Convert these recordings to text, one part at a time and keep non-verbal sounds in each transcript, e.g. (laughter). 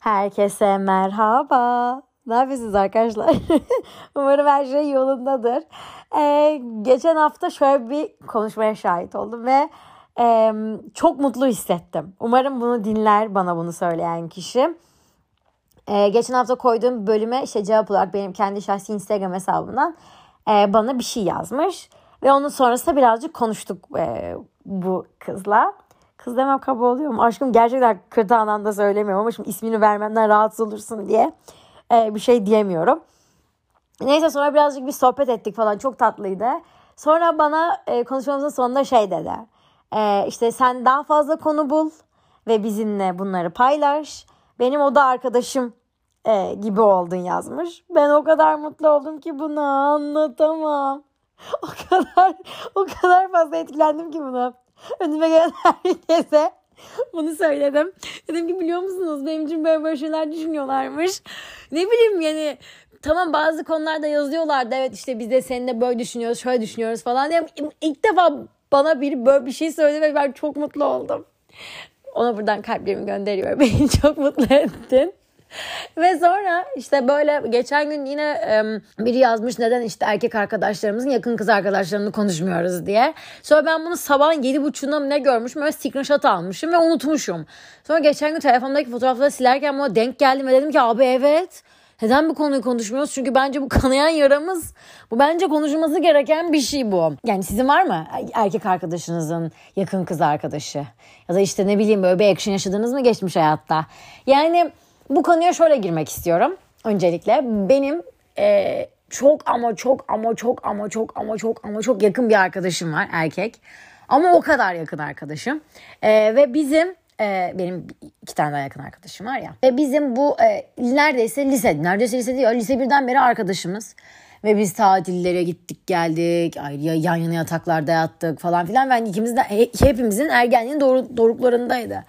Herkese merhaba. Ne yapıyorsunuz arkadaşlar? (laughs) Umarım her şey yolundadır. Ee, geçen hafta şöyle bir konuşmaya şahit oldum ve e, çok mutlu hissettim. Umarım bunu dinler bana bunu söyleyen kişi. Ee, geçen hafta koyduğum bölüme işte cevap olarak benim kendi şahsi Instagram hesabımdan e, bana bir şey yazmış. Ve onun sonrasında birazcık konuştuk e, bu kızla. Kız demem kaba oluyor mu? Aşkım gerçekten kırtağından da söylemiyorum ama şimdi ismini vermemden rahatsız olursun diye e, bir şey diyemiyorum. Neyse sonra birazcık bir sohbet ettik falan çok tatlıydı. Sonra bana e, konuşmamızın sonunda şey dedi. E, işte sen daha fazla konu bul ve bizimle bunları paylaş. Benim o da arkadaşım e, gibi oldun yazmış. Ben o kadar mutlu oldum ki bunu anlatamam. (laughs) O kadar o kadar fazla etkilendim ki buna. Önüme gelen (laughs) herkese bunu söyledim. Dedim ki biliyor musunuz benim için böyle böyle şeyler düşünüyorlarmış. Ne bileyim yani tamam bazı konularda yazıyorlardı. Evet işte biz de seninle böyle düşünüyoruz, şöyle düşünüyoruz falan diye. İlk defa bana biri böyle bir şey söyledi ve ben çok mutlu oldum. Ona buradan kalplerimi gönderiyorum. (laughs) Beni çok mutlu ettin. Ve sonra işte böyle geçen gün yine biri yazmış neden işte erkek arkadaşlarımızın yakın kız arkadaşlarını konuşmuyoruz diye. Sonra ben bunu sabahın yedi buçuğunda ne görmüşüm böyle screenshot almışım ve unutmuşum. Sonra geçen gün telefondaki fotoğrafları silerken buna denk geldim ve dedim ki abi evet. Neden bu konuyu konuşmuyoruz? Çünkü bence bu kanayan yaramız. Bu bence konuşulması gereken bir şey bu. Yani sizin var mı erkek arkadaşınızın yakın kız arkadaşı? Ya da işte ne bileyim böyle bir action yaşadınız mı geçmiş hayatta? Yani bu konuya şöyle girmek istiyorum. Öncelikle benim e, çok ama çok ama çok ama çok ama çok ama çok yakın bir arkadaşım var erkek. Ama o kadar yakın arkadaşım. E, ve bizim e, benim iki tane daha yakın arkadaşım var ya. Ve bizim bu e, neredeyse lise, neredeyse lise değil, lise birden beri arkadaşımız. Ve biz tatillere gittik geldik. Ayrı yan yana yataklarda yattık falan filan. Ben ikimiz de hepimizin ergenliğin doğru, doruklarındaydı.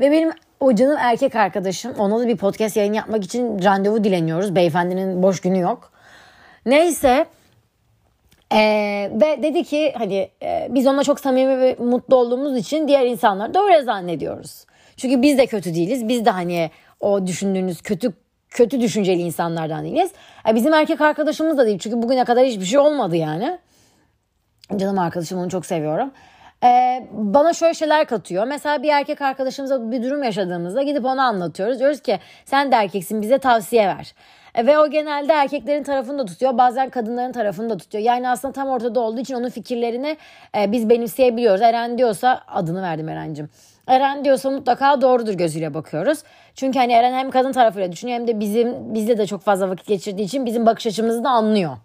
Ve benim o canım erkek arkadaşım. Ona da bir podcast yayın yapmak için randevu dileniyoruz. Beyefendinin boş günü yok. Neyse. Ee, ve dedi ki hani e, biz onunla çok samimi ve mutlu olduğumuz için diğer insanları da öyle zannediyoruz. Çünkü biz de kötü değiliz. Biz de hani o düşündüğünüz kötü kötü düşünceli insanlardan değiliz. E, bizim erkek arkadaşımız da değil. Çünkü bugüne kadar hiçbir şey olmadı yani. Canım arkadaşım onu çok seviyorum. Ee, bana şöyle şeyler katıyor. Mesela bir erkek arkadaşımıza bir durum yaşadığımızda gidip ona anlatıyoruz. Diyoruz ki sen de erkeksin bize tavsiye ver. E, ve o genelde erkeklerin tarafını da tutuyor. Bazen kadınların tarafını da tutuyor. Yani aslında tam ortada olduğu için onun fikirlerini e, biz benimseyebiliyoruz. Eren diyorsa adını verdim Eren'cim. Eren diyorsa mutlaka doğrudur gözüyle bakıyoruz. Çünkü hani Eren hem kadın tarafıyla düşünüyor hem de bizim bizde de çok fazla vakit geçirdiği için bizim bakış açımızı da anlıyor.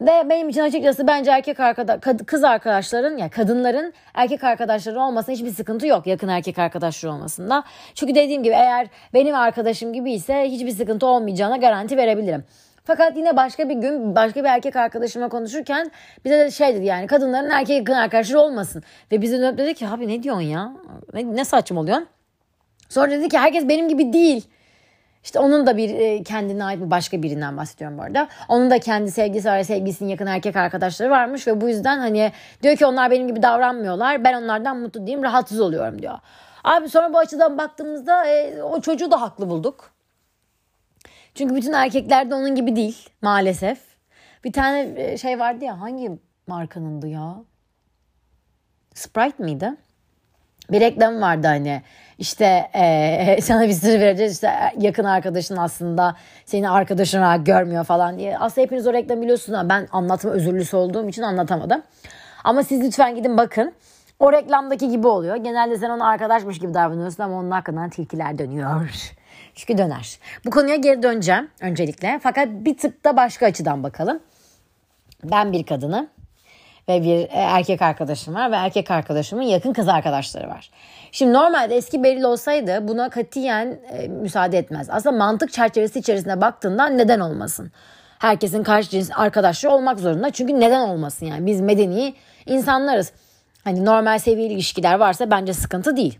Ve benim için açıkçası bence erkek arkadaş, kız arkadaşların yani kadınların erkek arkadaşları olmasında hiçbir sıkıntı yok yakın erkek arkadaşları olmasında. Çünkü dediğim gibi eğer benim arkadaşım gibi ise hiçbir sıkıntı olmayacağına garanti verebilirim. Fakat yine başka bir gün başka bir erkek arkadaşıma konuşurken bize de şey dedi yani kadınların erkek yakın arkadaşları olmasın. Ve bize dönüp dedi ki abi ne diyorsun ya? Ne, ne saçma oluyorsun? Sonra dedi ki herkes benim gibi değil. İşte onun da bir e, kendine ait bir başka birinden bahsediyorum bu arada. Onun da kendi sevgisi var, sevgilisinin yakın erkek arkadaşları varmış ve bu yüzden hani diyor ki onlar benim gibi davranmıyorlar. Ben onlardan mutlu değilim, rahatsız oluyorum diyor. Abi sonra bu açıdan baktığımızda e, o çocuğu da haklı bulduk. Çünkü bütün erkekler de onun gibi değil maalesef. Bir tane e, şey vardı ya hangi markanındı ya? Sprite miydi? Bir reklam vardı hani işte e, (laughs) sana bir sır vereceğiz işte yakın arkadaşın aslında seni arkadaşın olarak görmüyor falan diye. Aslında hepiniz o reklamı biliyorsunuz ama ben anlatma özürlüsü olduğum için anlatamadım. Ama siz lütfen gidin bakın. O reklamdaki gibi oluyor. Genelde sen ona arkadaşmış gibi davranıyorsun ama onun hakkında tilkiler dönüyor. (laughs) Çünkü döner. Bu konuya geri döneceğim öncelikle. Fakat bir tık da başka açıdan bakalım. Ben bir kadını ve bir e, erkek arkadaşım var ve erkek arkadaşımın yakın kız arkadaşları var. Şimdi normalde eski Beril olsaydı buna katiyen e, müsaade etmez. Aslında mantık çerçevesi içerisinde baktığında neden olmasın? Herkesin karşı cins arkadaşları olmak zorunda. Çünkü neden olmasın yani? Biz medeni insanlarız. Hani normal seviyeli ilişkiler varsa bence sıkıntı değil.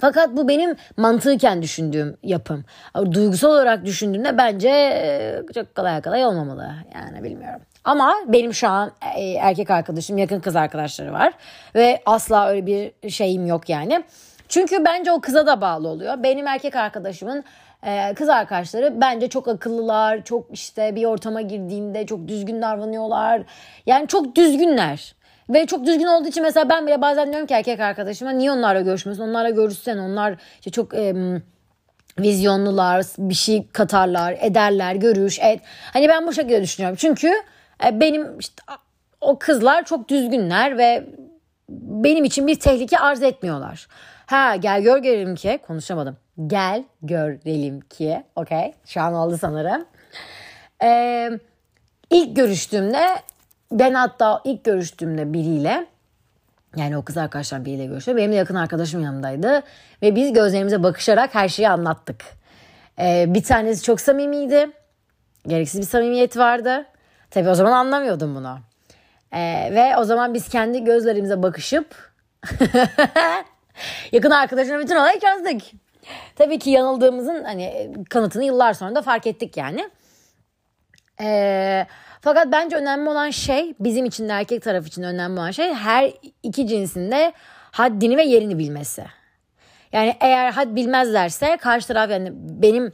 Fakat bu benim mantıken düşündüğüm yapım. Duygusal olarak düşündüğümde bence e, çok kolay kolay olmamalı. Yani bilmiyorum. Ama benim şu an e, erkek arkadaşım, yakın kız arkadaşları var. Ve asla öyle bir şeyim yok yani. Çünkü bence o kıza da bağlı oluyor. Benim erkek arkadaşımın e, kız arkadaşları bence çok akıllılar. Çok işte bir ortama girdiğinde çok düzgün davranıyorlar. Yani çok düzgünler. Ve çok düzgün olduğu için mesela ben bile bazen diyorum ki erkek arkadaşıma niye onlarla görüşmüyorsun? Onlarla görüşsen onlar işte çok e, vizyonlular, bir şey katarlar, ederler, görüş, et. Hani ben bu şekilde düşünüyorum. Çünkü benim işte o kızlar çok düzgünler ve benim için bir tehlike arz etmiyorlar. Ha gel gör görelim ki konuşamadım. Gel görelim ki. Okey. Şu an oldu sanırım. Ee, ilk görüştüğümde ben hatta ilk görüştüğümde biriyle yani o kız arkadaşlar biriyle görüştü. Benim de yakın arkadaşım yanındaydı. Ve biz gözlerimize bakışarak her şeyi anlattık. Ee, bir tanesi çok samimiydi. Gereksiz bir samimiyet vardı. Tabii o zaman anlamıyordum bunu. Ee, ve o zaman biz kendi gözlerimize bakışıp (laughs) yakın arkadaşına bütün olayı çözdük. Tabii ki yanıldığımızın hani kanıtını yıllar sonra da fark ettik yani. Ee, fakat bence önemli olan şey bizim için de erkek taraf için önemli olan şey her iki cinsinde haddini ve yerini bilmesi. Yani eğer had bilmezlerse karşı taraf yani benim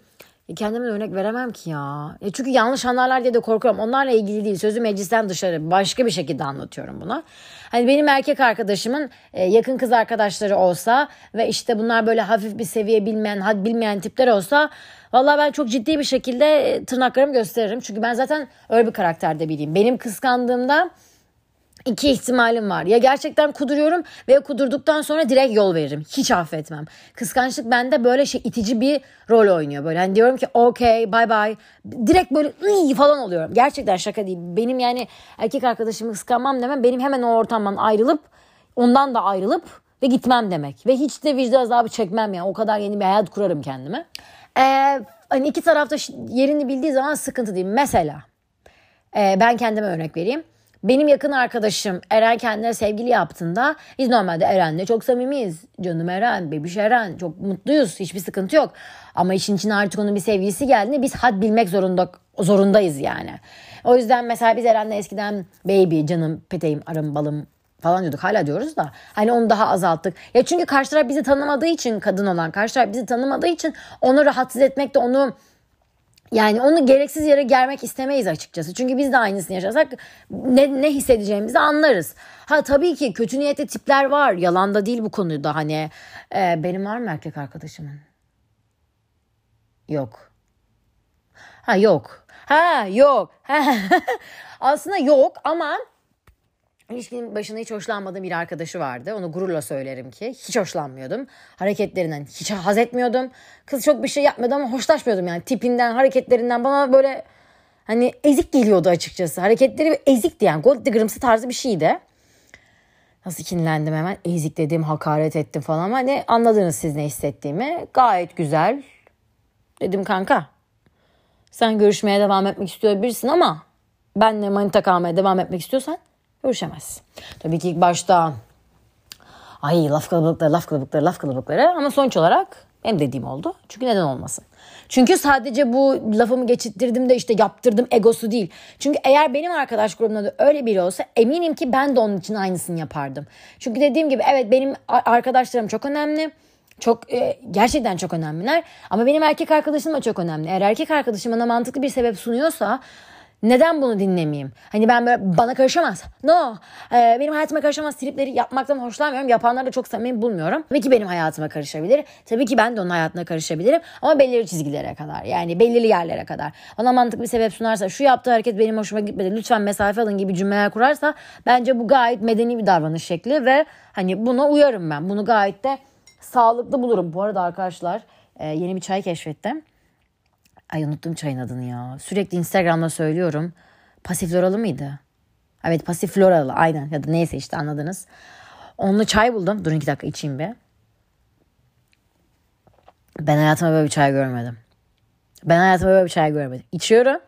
kendime örnek veremem ki ya. ya. Çünkü yanlış anlarlar diye de korkuyorum. Onlarla ilgili değil. Sözü meclisten dışarı başka bir şekilde anlatıyorum bunu. Hani benim erkek arkadaşımın e, yakın kız arkadaşları olsa ve işte bunlar böyle hafif bir seviye bilmeyen, had bilmeyen tipler olsa Vallahi ben çok ciddi bir şekilde e, tırnaklarımı gösteririm. Çünkü ben zaten öyle bir karakterde biriyim. Benim kıskandığımda iki ihtimalim var. Ya gerçekten kuduruyorum veya kudurduktan sonra direkt yol veririm. Hiç affetmem. Kıskançlık bende böyle şey itici bir rol oynuyor. Böyle hani diyorum ki okey bye bye. Direkt böyle ıy falan oluyorum. Gerçekten şaka değil. Benim yani erkek arkadaşımı kıskanmam demem. Benim hemen o ortamdan ayrılıp ondan da ayrılıp ve gitmem demek. Ve hiç de vicdan azabı çekmem yani. O kadar yeni bir hayat kurarım kendime. Ee, hani iki tarafta yerini bildiği zaman sıkıntı değil. Mesela e, ben kendime örnek vereyim. Benim yakın arkadaşım Eren kendine sevgili yaptığında biz normalde Eren'le çok samimiyiz. Canım Eren, bebiş Eren çok mutluyuz. Hiçbir sıkıntı yok. Ama işin içine artık onun bir sevgilisi geldiğinde biz had bilmek zorunda zorundayız yani. O yüzden mesela biz Eren'le eskiden baby, canım, peteğim, arım, balım falan diyorduk. Hala diyoruz da. Hani onu daha azalttık. Ya çünkü karşı taraf bizi tanımadığı için kadın olan karşı taraf bizi tanımadığı için onu rahatsız etmek de onu yani onu gereksiz yere germek istemeyiz açıkçası. Çünkü biz de aynısını yaşasak ne, ne hissedeceğimizi anlarız. Ha tabii ki kötü niyetli tipler var. Yalan da değil bu konuda hani. E, benim var mı erkek arkadaşımın? Yok. Ha yok. Ha yok. (laughs) Aslında yok ama İlişkinin başında hiç hoşlanmadığım bir arkadaşı vardı. Onu gururla söylerim ki. Hiç hoşlanmıyordum. Hareketlerinden hiç haz etmiyordum. Kız çok bir şey yapmadı ama hoşlaşmıyordum yani. Tipinden, hareketlerinden bana böyle hani ezik geliyordu açıkçası. Hareketleri ezikti yani. Gold digger'ımsı tarzı bir şeydi. Nasıl kinlendim hemen. Ezik dedim, hakaret ettim falan ama ne anladınız siz ne hissettiğimi. Gayet güzel. Dedim kanka sen görüşmeye devam etmek istiyor birisin ama benle manita kalmaya devam etmek istiyorsan görüşemez. Tabii ki ilk başta ay laf kalabalıkları, laf kalabalıkları, laf kalabalıkları ama sonuç olarak hem dediğim oldu. Çünkü neden olmasın? Çünkü sadece bu lafımı geçittirdim de işte yaptırdım egosu değil. Çünkü eğer benim arkadaş grubumda da öyle biri olsa eminim ki ben de onun için aynısını yapardım. Çünkü dediğim gibi evet benim arkadaşlarım çok önemli. Çok e, gerçekten çok önemliler ama benim erkek arkadaşım da çok önemli. Eğer erkek arkadaşım bana mantıklı bir sebep sunuyorsa neden bunu dinlemeyeyim? Hani ben böyle bana karışamaz. No. Ee, benim hayatıma karışamaz tripleri yapmaktan hoşlanmıyorum. Yapanları da çok samimi bulmuyorum. Tabii ki benim hayatıma karışabilir. Tabii ki ben de onun hayatına karışabilirim. Ama belirli çizgilere kadar. Yani belirli yerlere kadar. Bana mantıklı bir sebep sunarsa şu yaptığı hareket benim hoşuma gitmedi. Lütfen mesafe alın gibi cümleler kurarsa bence bu gayet medeni bir davranış şekli ve hani buna uyarım ben. Bunu gayet de sağlıklı bulurum. Bu arada arkadaşlar e, yeni bir çay keşfettim. Ay unuttum çayın adını ya. Sürekli Instagram'da söylüyorum. Pasif floralı mıydı? Evet pasif floralı aynen ya da neyse işte anladınız. Onlu çay buldum. Durun iki dakika içeyim bir. Ben hayatımda böyle bir çay görmedim. Ben hayatımda böyle bir çay görmedim. İçiyorum.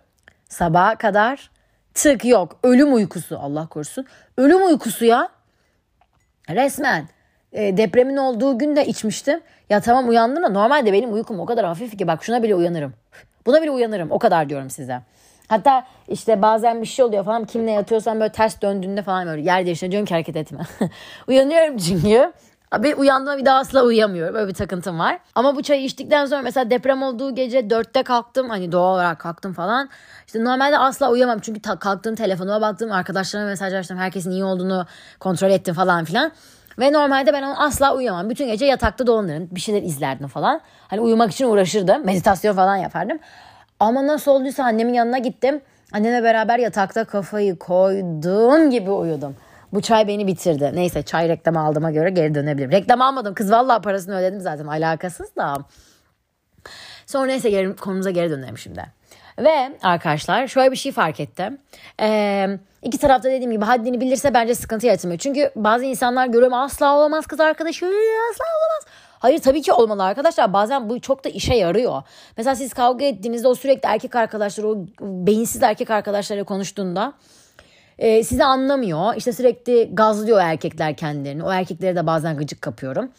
Sabaha kadar tık yok. Ölüm uykusu Allah korusun. Ölüm uykusu ya. Resmen e, depremin olduğu gün de içmiştim. Ya tamam uyandım da normalde benim uykum o kadar hafif ki bak şuna bile uyanırım. Buna bile uyanırım. O kadar diyorum size. Hatta işte bazen bir şey oluyor falan kimle yatıyorsam böyle ters döndüğünde falan böyle yer değiştirince diyorum ki hareket etme. (laughs) Uyanıyorum çünkü. Abi uyandığımda bir daha asla uyuyamıyorum. Böyle bir takıntım var. Ama bu çayı içtikten sonra mesela deprem olduğu gece dörtte kalktım. Hani doğal olarak kalktım falan. İşte normalde asla uyuyamam. Çünkü ta- kalktım telefonuma baktım. Arkadaşlarıma mesaj açtım. Herkesin iyi olduğunu kontrol ettim falan filan. Ve normalde ben onu asla uyuyamam. Bütün gece yatakta dolanırım. Bir şeyler izlerdim falan. Hani uyumak için uğraşırdım. Meditasyon falan yapardım. Ama nasıl olduysa annemin yanına gittim. Annemle beraber yatakta kafayı koyduğum gibi uyudum. Bu çay beni bitirdi. Neyse çay reklamı aldığıma göre geri dönebilirim. Reklam almadım. Kız vallahi parasını ödedim zaten. Alakasız da. Sonra neyse geri, konumuza geri dönelim şimdi. Ve arkadaşlar şöyle bir şey fark ettim. Ee, iki tarafta dediğim gibi haddini bilirse bence sıkıntı yaratmıyor. Çünkü bazı insanlar görüyorum asla olamaz kız arkadaşı asla olamaz. Hayır tabii ki olmalı arkadaşlar. Bazen bu çok da işe yarıyor. Mesela siz kavga ettiğinizde o sürekli erkek arkadaşlar o beyinsiz erkek arkadaşlarla konuştuğunda e, sizi anlamıyor. İşte sürekli gazlıyor erkekler kendilerini. O erkeklere de bazen gıcık kapıyorum.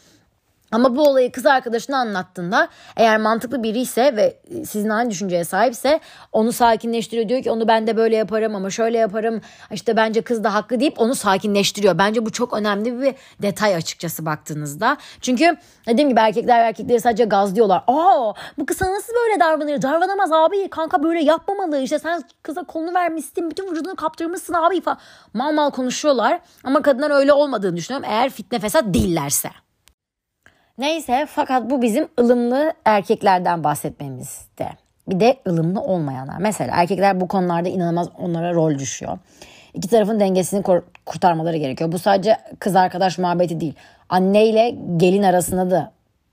Ama bu olayı kız arkadaşına anlattığında eğer mantıklı biri ise ve sizin aynı düşünceye sahipse onu sakinleştiriyor. Diyor ki onu ben de böyle yaparım ama şöyle yaparım. İşte bence kız da haklı deyip onu sakinleştiriyor. Bence bu çok önemli bir detay açıkçası baktığınızda. Çünkü dediğim gibi erkekler erkekleri sadece gazlıyorlar. Aa bu kız sana nasıl böyle davranır? Davranamaz abi kanka böyle yapmamalı. İşte sen kıza kolunu vermişsin bütün vücudunu kaptırmışsın abi falan. Mal mal konuşuyorlar. Ama kadınlar öyle olmadığını düşünüyorum. Eğer fitne fesat değillerse. Neyse fakat bu bizim ılımlı erkeklerden bahsetmemizde. Bir de ılımlı olmayanlar. Mesela erkekler bu konularda inanılmaz onlara rol düşüyor. İki tarafın dengesini kurtarmaları gerekiyor. Bu sadece kız arkadaş muhabbeti değil. Anne ile gelin arasında da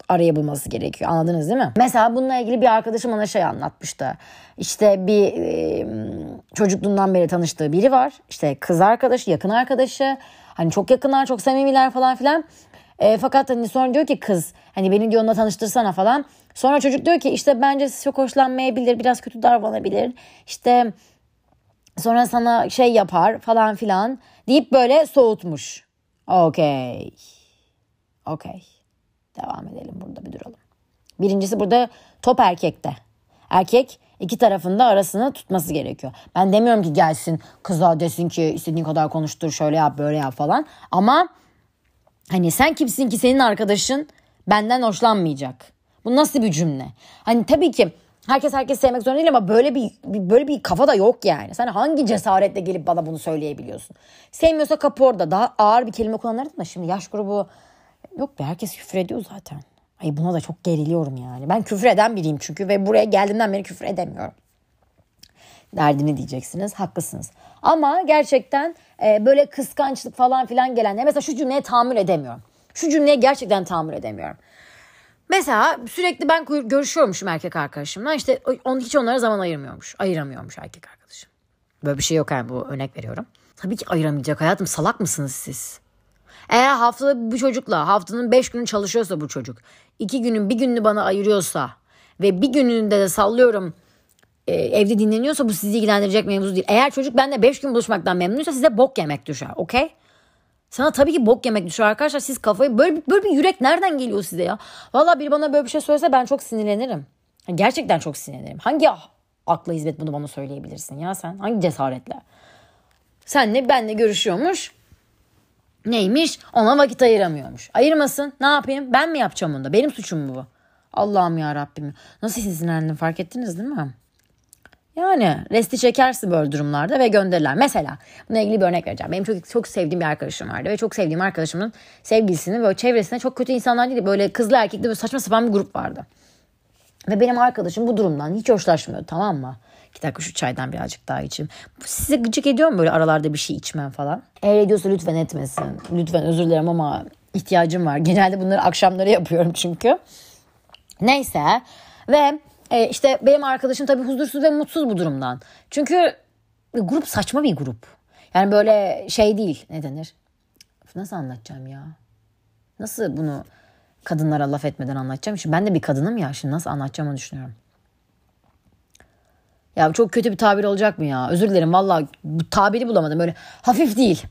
araya bulması gerekiyor. Anladınız değil mi? Mesela bununla ilgili bir arkadaşım bana şey anlatmıştı. İşte bir çocukluğundan beri tanıştığı biri var. İşte kız arkadaşı, yakın arkadaşı. Hani çok yakınlar, çok samimiler falan filan. E, fakat hani sonra diyor ki kız hani beni diyor onunla tanıştırsana falan. Sonra çocuk diyor ki işte bence çok hoşlanmayabilir biraz kötü davranabilir. İşte sonra sana şey yapar falan filan deyip böyle soğutmuş. Okey. Okey. Devam edelim burada bir duralım. Birincisi burada top erkekte. Erkek iki tarafında arasını tutması gerekiyor. Ben demiyorum ki gelsin kıza desin ki istediğin kadar konuştur şöyle yap böyle yap falan. Ama Hani sen kimsin ki senin arkadaşın benden hoşlanmayacak. Bu nasıl bir cümle? Hani tabii ki herkes herkes sevmek zorunda değil ama böyle bir böyle bir kafa da yok yani. Sen hangi cesaretle gelip bana bunu söyleyebiliyorsun? Sevmiyorsa kapı orada. Daha ağır bir kelime kullanırdım da şimdi yaş grubu yok be herkes küfür ediyor zaten. Ay buna da çok geriliyorum yani. Ben küfür eden biriyim çünkü ve buraya geldiğimden beri küfür edemiyorum. Derdini diyeceksiniz. Haklısınız. Ama gerçekten e, böyle kıskançlık falan filan gelenler. Mesela şu cümleye tahammül edemiyorum. Şu cümleye gerçekten tahammül edemiyorum. Mesela sürekli ben görüşüyormuşum erkek arkadaşımla. İşte on, hiç onlara zaman ayırmıyormuş. Ayıramıyormuş erkek arkadaşım. Böyle bir şey yok yani bu örnek veriyorum. Tabii ki ayıramayacak hayatım salak mısınız siz? Eğer haftada bu çocukla haftanın beş günü çalışıyorsa bu çocuk. iki günün bir gününü bana ayırıyorsa ve bir gününde de sallıyorum e, evde dinleniyorsa bu sizi ilgilendirecek mevzu değil. Eğer çocuk benimle 5 gün buluşmaktan memnunsa size bok yemek düşer. Okey? Sana tabii ki bok yemek düşer arkadaşlar. Siz kafayı böyle, böyle bir yürek nereden geliyor size ya? Valla biri bana böyle bir şey söylese ben çok sinirlenirim. Gerçekten çok sinirlenirim. Hangi akla hizmet bunu bana söyleyebilirsin ya sen? Hangi cesaretle? Senle benle görüşüyormuş. Neymiş? Ona vakit ayıramıyormuş. Ayırmasın. Ne yapayım? Ben mi yapacağım onu da? Benim suçum mu bu? Allah'ım ya Rabbim. Nasıl sinirlendim fark ettiniz değil mi? Yani resti çekersin böyle durumlarda ve gönderirler. Mesela buna ilgili bir örnek vereceğim. Benim çok çok sevdiğim bir arkadaşım vardı ve çok sevdiğim arkadaşımın sevgilisinin böyle çevresinde çok kötü insanlar değil böyle kızlı erkekli böyle saçma sapan bir grup vardı. Ve benim arkadaşım bu durumdan hiç hoşlaşmıyordu tamam mı? İki dakika şu çaydan birazcık daha içeyim. Size gıcık ediyor mu böyle aralarda bir şey içmem falan? Eğer ediyorsa lütfen etmesin. Lütfen özür dilerim ama ihtiyacım var. Genelde bunları akşamları yapıyorum çünkü. Neyse ve e, işte benim arkadaşım tabii huzursuz ve mutsuz bu durumdan. Çünkü grup saçma bir grup. Yani böyle şey değil ne denir? Nasıl anlatacağım ya? Nasıl bunu kadınlara laf etmeden anlatacağım? Şimdi ben de bir kadınım ya şimdi nasıl anlatacağımı düşünüyorum. Ya çok kötü bir tabir olacak mı ya? Özür dilerim valla bu tabiri bulamadım. Böyle hafif değil.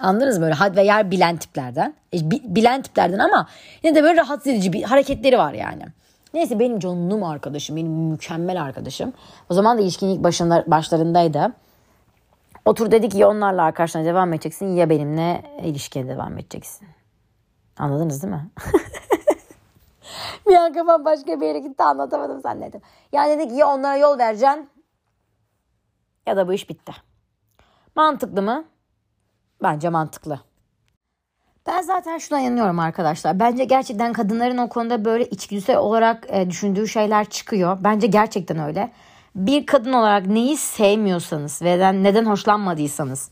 Anladınız mı? Böyle had ve yer bilen tiplerden. E, bilen tiplerden ama yine de böyle rahatsız edici bir hareketleri var yani. Neyse benim canım arkadaşım, benim mükemmel arkadaşım. O zaman da ilişkinin ilk başında, başlarındaydı. Otur dedi ki ya onlarla arkadaşlarına devam edeceksin ya benimle ilişkiye devam edeceksin. Anladınız değil mi? (laughs) bir an kafam başka bir yere gitti anlatamadım zannettim. Yani dedi ki ya onlara yol vereceksin ya da bu iş bitti. Mantıklı mı? Bence mantıklı. Ben zaten şuna inanıyorum arkadaşlar. Bence gerçekten kadınların o konuda böyle içgüdüsel olarak e, düşündüğü şeyler çıkıyor. Bence gerçekten öyle. Bir kadın olarak neyi sevmiyorsanız ve neden hoşlanmadıysanız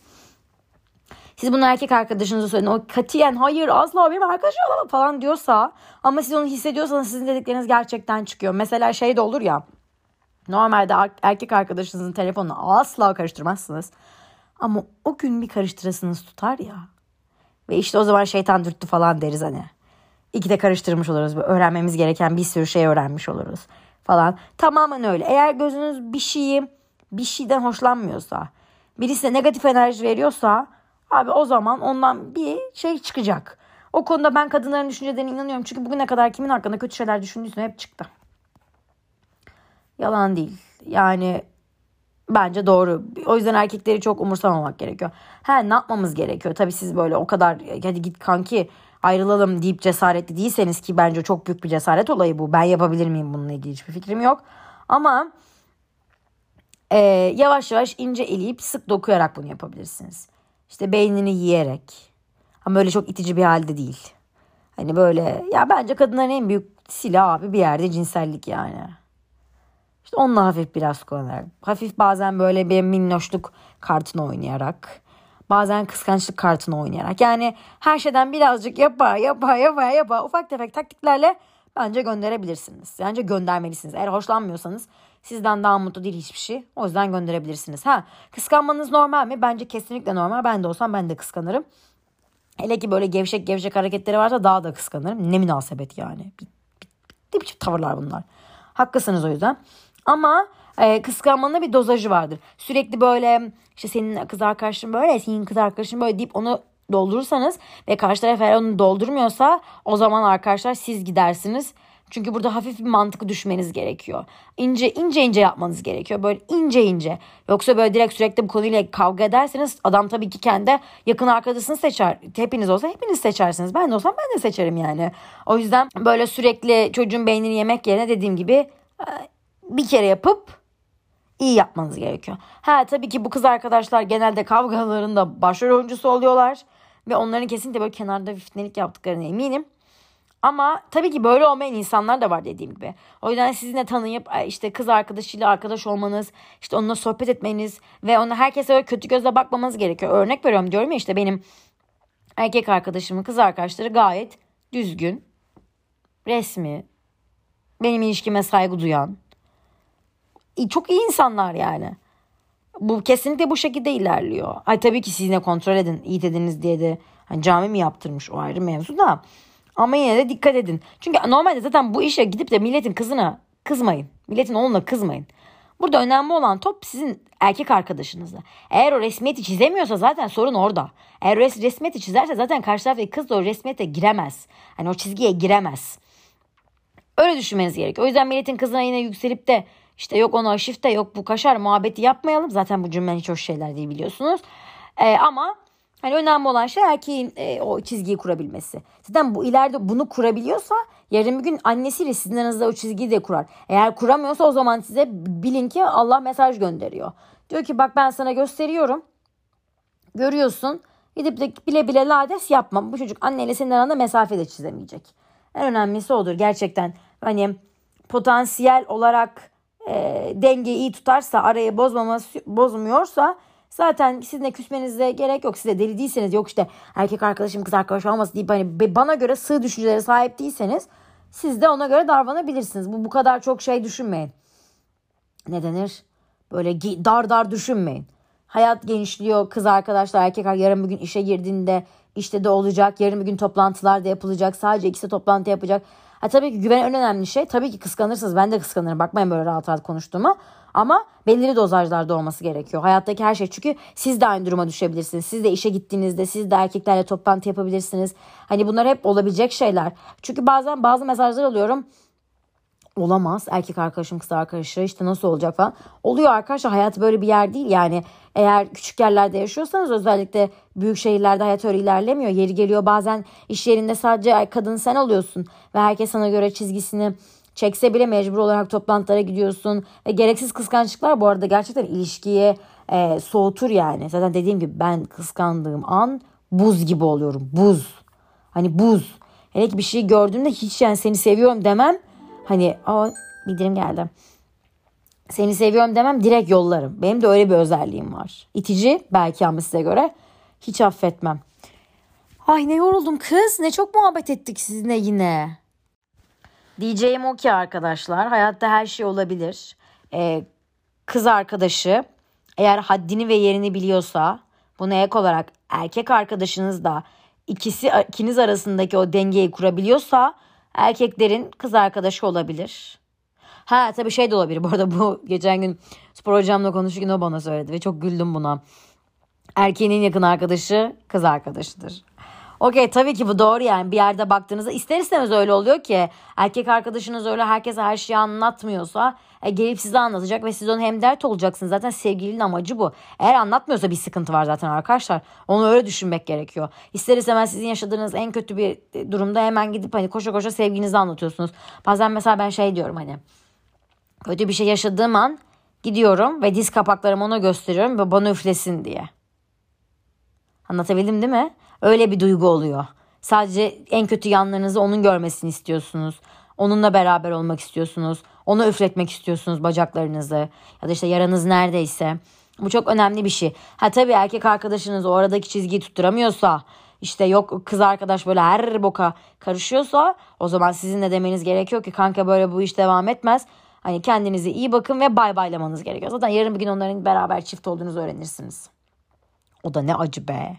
siz bunu erkek arkadaşınıza söyleyin. O katiyen hayır asla benim arkadaşım olamam falan diyorsa ama siz onu hissediyorsanız sizin dedikleriniz gerçekten çıkıyor. Mesela şey de olur ya normalde erkek arkadaşınızın telefonunu asla karıştırmazsınız. Ama o gün bir karıştırasınız tutar ya. Ve işte o zaman şeytan dürttü falan deriz hani. İki de karıştırmış oluruz. Öğrenmemiz gereken bir sürü şey öğrenmiş oluruz falan. Tamamen öyle. Eğer gözünüz bir şeyi bir şeyden hoşlanmıyorsa, birisi negatif enerji veriyorsa abi o zaman ondan bir şey çıkacak. O konuda ben kadınların düşüncelerine inanıyorum. Çünkü bugüne kadar kimin hakkında kötü şeyler düşündüyse hep çıktı. Yalan değil. Yani Bence doğru. O yüzden erkekleri çok umursamamak gerekiyor. He ne yapmamız gerekiyor? Tabii siz böyle o kadar hadi git kanki ayrılalım deyip cesaretli değilseniz ki bence çok büyük bir cesaret olayı bu. Ben yapabilir miyim bununla ilgili hiçbir fikrim yok. Ama e, yavaş yavaş ince eleyip sık dokuyarak bunu yapabilirsiniz. İşte beynini yiyerek. Ama öyle çok itici bir halde değil. Hani böyle ya bence kadınların en büyük silahı abi bir yerde cinsellik yani. İşte onunla hafif biraz kullanarak. Hafif bazen böyle bir minnoşluk kartını oynayarak. Bazen kıskançlık kartını oynayarak. Yani her şeyden birazcık yapa yapa yapa yapa ufak tefek taktiklerle bence gönderebilirsiniz. Bence göndermelisiniz. Eğer hoşlanmıyorsanız sizden daha mutlu değil hiçbir şey. O yüzden gönderebilirsiniz. Ha kıskanmanız normal mi? Bence kesinlikle normal. Ben de olsam ben de kıskanırım. Hele ki böyle gevşek gevşek hareketleri varsa daha da kıskanırım. Ne münasebet yani. Ne biçim tavırlar bunlar. Haklısınız o yüzden. Ama e, kıskanmanın bir dozajı vardır. Sürekli böyle işte senin kız arkadaşın böyle, senin kız arkadaşın böyle deyip onu doldurursanız ve karşı taraf eğer onu doldurmuyorsa o zaman arkadaşlar siz gidersiniz. Çünkü burada hafif bir mantık düşmeniz gerekiyor. İnce ince ince yapmanız gerekiyor. Böyle ince ince. Yoksa böyle direkt sürekli bu konuyla kavga ederseniz adam tabii ki kendi yakın arkadaşını seçer. Hepiniz olsa hepiniz seçersiniz. Ben de olsam ben de seçerim yani. O yüzden böyle sürekli çocuğun beynini yemek yerine dediğim gibi bir kere yapıp iyi yapmanız gerekiyor. Ha tabii ki bu kız arkadaşlar genelde kavgalarında başrol oyuncusu oluyorlar. Ve onların kesinlikle böyle kenarda fitnelik yaptıklarına eminim. Ama tabii ki böyle olmayan insanlar da var dediğim gibi. O yüzden sizinle tanıyıp işte kız arkadaşıyla arkadaş olmanız, işte onunla sohbet etmeniz ve ona herkese öyle kötü gözle bakmamanız gerekiyor. Örnek veriyorum diyorum ya işte benim erkek arkadaşımın kız arkadaşları gayet düzgün, resmi, benim ilişkime saygı duyan, çok iyi insanlar yani. Bu kesinlikle bu şekilde ilerliyor. Ay tabii ki siz yine kontrol edin. iyi dediniz diye de hani cami mi yaptırmış o ayrı mevzu da. Ama yine de dikkat edin. Çünkü normalde zaten bu işe gidip de milletin kızına kızmayın. Milletin oğluna kızmayın. Burada önemli olan top sizin erkek arkadaşınızla. Eğer o resmiyeti çizemiyorsa zaten sorun orada. Eğer o resmiyeti çizerse zaten karşı taraftaki kız da o resmiyete giremez. Hani o çizgiye giremez. Öyle düşünmeniz gerekiyor. O yüzden milletin kızına yine yükselip de işte yok ona şifte yok bu kaşar muhabbeti yapmayalım. Zaten bu cümle hiç hoş şeyler değil biliyorsunuz. Ee, ama hani önemli olan şey erkeğin e, o çizgiyi kurabilmesi. Zaten bu ileride bunu kurabiliyorsa yarın bir gün annesiyle sizin aranızda o çizgiyi de kurar. Eğer kuramıyorsa o zaman size bilin ki Allah mesaj gönderiyor. Diyor ki bak ben sana gösteriyorum. Görüyorsun. Gidip de bile bile lades yapma. Bu çocuk anneyle senin aranda mesafe de çizemeyecek. En önemlisi odur gerçekten. Hani potansiyel olarak e, dengeyi iyi tutarsa arayı bozmaması, bozmuyorsa zaten sizinle küsmenize gerek yok. Size deli değilseniz yok işte erkek arkadaşım kız arkadaş olmasın deyip hani bana göre sığ düşüncelere sahip değilseniz siz de ona göre davranabilirsiniz. Bu bu kadar çok şey düşünmeyin. Ne denir? Böyle dar dar düşünmeyin. Hayat genişliyor. Kız arkadaşlar erkek yarın bir gün işe girdiğinde işte de olacak. Yarın bir gün toplantılar da yapılacak. Sadece ikisi toplantı yapacak. Ha, tabii ki güven en önemli şey. Tabii ki kıskanırsınız. Ben de kıskanırım. Bakmayın böyle rahat rahat konuştuğuma. Ama belirli dozajlarda olması gerekiyor. Hayattaki her şey çünkü siz de aynı duruma düşebilirsiniz. Siz de işe gittiğinizde siz de erkeklerle toplantı yapabilirsiniz. Hani bunlar hep olabilecek şeyler. Çünkü bazen bazı mesajlar alıyorum. Olamaz. Erkek arkadaşım kız arkadaşı işte nasıl olacak falan. Oluyor arkadaşlar hayat böyle bir yer değil yani. Eğer küçük yerlerde yaşıyorsanız özellikle büyük şehirlerde hayat öyle ilerlemiyor. Yeri geliyor bazen iş yerinde sadece kadın sen oluyorsun. Ve herkes sana göre çizgisini çekse bile mecbur olarak toplantılara gidiyorsun. Ve gereksiz kıskançlıklar bu arada gerçekten ilişkiye e, soğutur yani. Zaten dediğim gibi ben kıskandığım an buz gibi oluyorum. Buz. Hani buz. Hele ki bir şey gördüğümde hiç yani seni seviyorum demem. Hani o bildirim geldi. Seni seviyorum demem direkt yollarım. Benim de öyle bir özelliğim var. İtici belki ama size göre hiç affetmem. Ay ne yoruldum kız. Ne çok muhabbet ettik sizinle yine. Diyeceğim o ki arkadaşlar hayatta her şey olabilir. Ee, kız arkadaşı eğer haddini ve yerini biliyorsa bunu ek olarak erkek arkadaşınız da ikisi ikiniz arasındaki o dengeyi kurabiliyorsa erkeklerin kız arkadaşı olabilir. Ha tabii şey de olabilir. (laughs) Bu arada bu geçen gün spor hocamla konuşurken o bana söyledi ve çok güldüm buna. Erkeğin yakın arkadaşı kız arkadaşıdır. Okey tabii ki bu doğru yani bir yerde baktığınızda ister istemez öyle oluyor ki erkek arkadaşınız öyle herkese her şeyi anlatmıyorsa e, gelip size anlatacak ve siz onu hem dert olacaksınız. Zaten sevgilinin amacı bu. Eğer anlatmıyorsa bir sıkıntı var zaten arkadaşlar. Onu öyle düşünmek gerekiyor. İster istemez sizin yaşadığınız en kötü bir durumda hemen gidip hani koşa koşa sevginizi anlatıyorsunuz. Bazen mesela ben şey diyorum hani kötü bir şey yaşadığım an gidiyorum ve diz kapaklarımı ona gösteriyorum ve bana üflesin diye. Anlatabildim değil mi? Öyle bir duygu oluyor. Sadece en kötü yanlarınızı onun görmesini istiyorsunuz. Onunla beraber olmak istiyorsunuz. Onu üfletmek istiyorsunuz bacaklarınızı. Ya da işte yaranız neredeyse. Bu çok önemli bir şey. Ha tabii erkek arkadaşınız o aradaki çizgiyi tutturamıyorsa işte yok kız arkadaş böyle her boka karışıyorsa o zaman sizin de demeniz gerekiyor ki kanka böyle bu iş devam etmez. Hani kendinize iyi bakın ve bay baylamanız gerekiyor. Zaten yarın bir gün onların beraber çift olduğunuzu öğrenirsiniz. O da ne acı be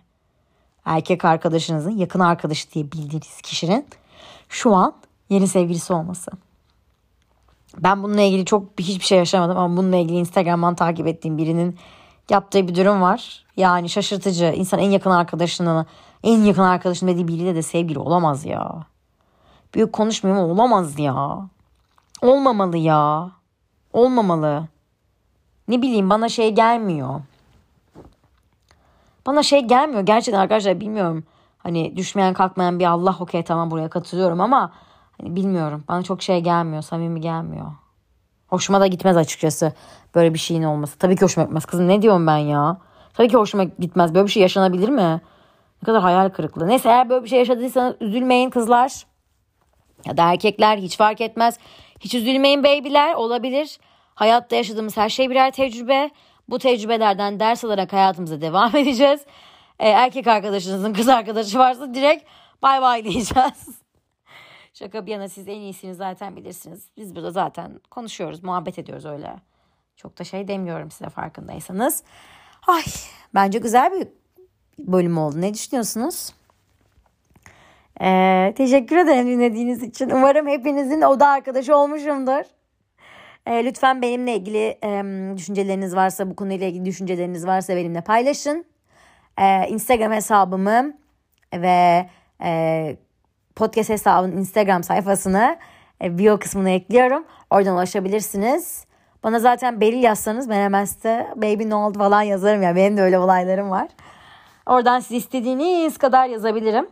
erkek arkadaşınızın yakın arkadaşı diye bildiğiniz kişinin şu an yeni sevgilisi olması. Ben bununla ilgili çok hiçbir şey yaşamadım ama bununla ilgili Instagram'dan takip ettiğim birinin yaptığı bir durum var. Yani şaşırtıcı. İnsan en yakın arkadaşının en yakın arkadaşın dediği biriyle de sevgili olamaz ya. Büyük konuşmuyorum ama olamaz ya. Olmamalı ya. Olmamalı. Ne bileyim bana şey gelmiyor. Bana şey gelmiyor gerçekten arkadaşlar bilmiyorum. Hani düşmeyen kalkmayan bir Allah okey tamam buraya katılıyorum ama hani bilmiyorum. Bana çok şey gelmiyor samimi gelmiyor. Hoşuma da gitmez açıkçası böyle bir şeyin olması. Tabii ki hoşuma gitmez. Kızım ne diyorum ben ya? Tabii ki hoşuma gitmez. Böyle bir şey yaşanabilir mi? Ne kadar hayal kırıklığı. Neyse eğer böyle bir şey yaşadıysanız üzülmeyin kızlar. Ya da erkekler hiç fark etmez. Hiç üzülmeyin beybiler olabilir. Hayatta yaşadığımız her şey birer tecrübe. Bu tecrübelerden ders alarak hayatımıza devam (laughs) edeceğiz. Ee, erkek arkadaşınızın kız arkadaşı varsa direkt bay bay (laughs) diyeceğiz. Şaka bir yana siz en iyisini zaten bilirsiniz. Biz burada zaten konuşuyoruz, muhabbet ediyoruz öyle. Çok da şey demiyorum size farkındaysanız. Ay bence güzel bir bölüm oldu. Ne düşünüyorsunuz? Ee, teşekkür ederim dinlediğiniz için. Umarım hepinizin oda arkadaşı olmuşumdur. E, lütfen benimle ilgili e, düşünceleriniz varsa, bu konuyla ilgili düşünceleriniz varsa benimle paylaşın. E, Instagram hesabımı ve e, podcast hesabının Instagram sayfasını e, bio kısmına ekliyorum. Oradan ulaşabilirsiniz. Bana zaten Beril yazsanız ben hemen size baby ne oldu falan yazarım ya. Benim de öyle olaylarım var. Oradan siz istediğiniz kadar yazabilirim.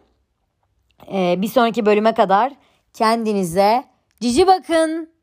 Ee, bir sonraki bölüme kadar kendinize cici bakın.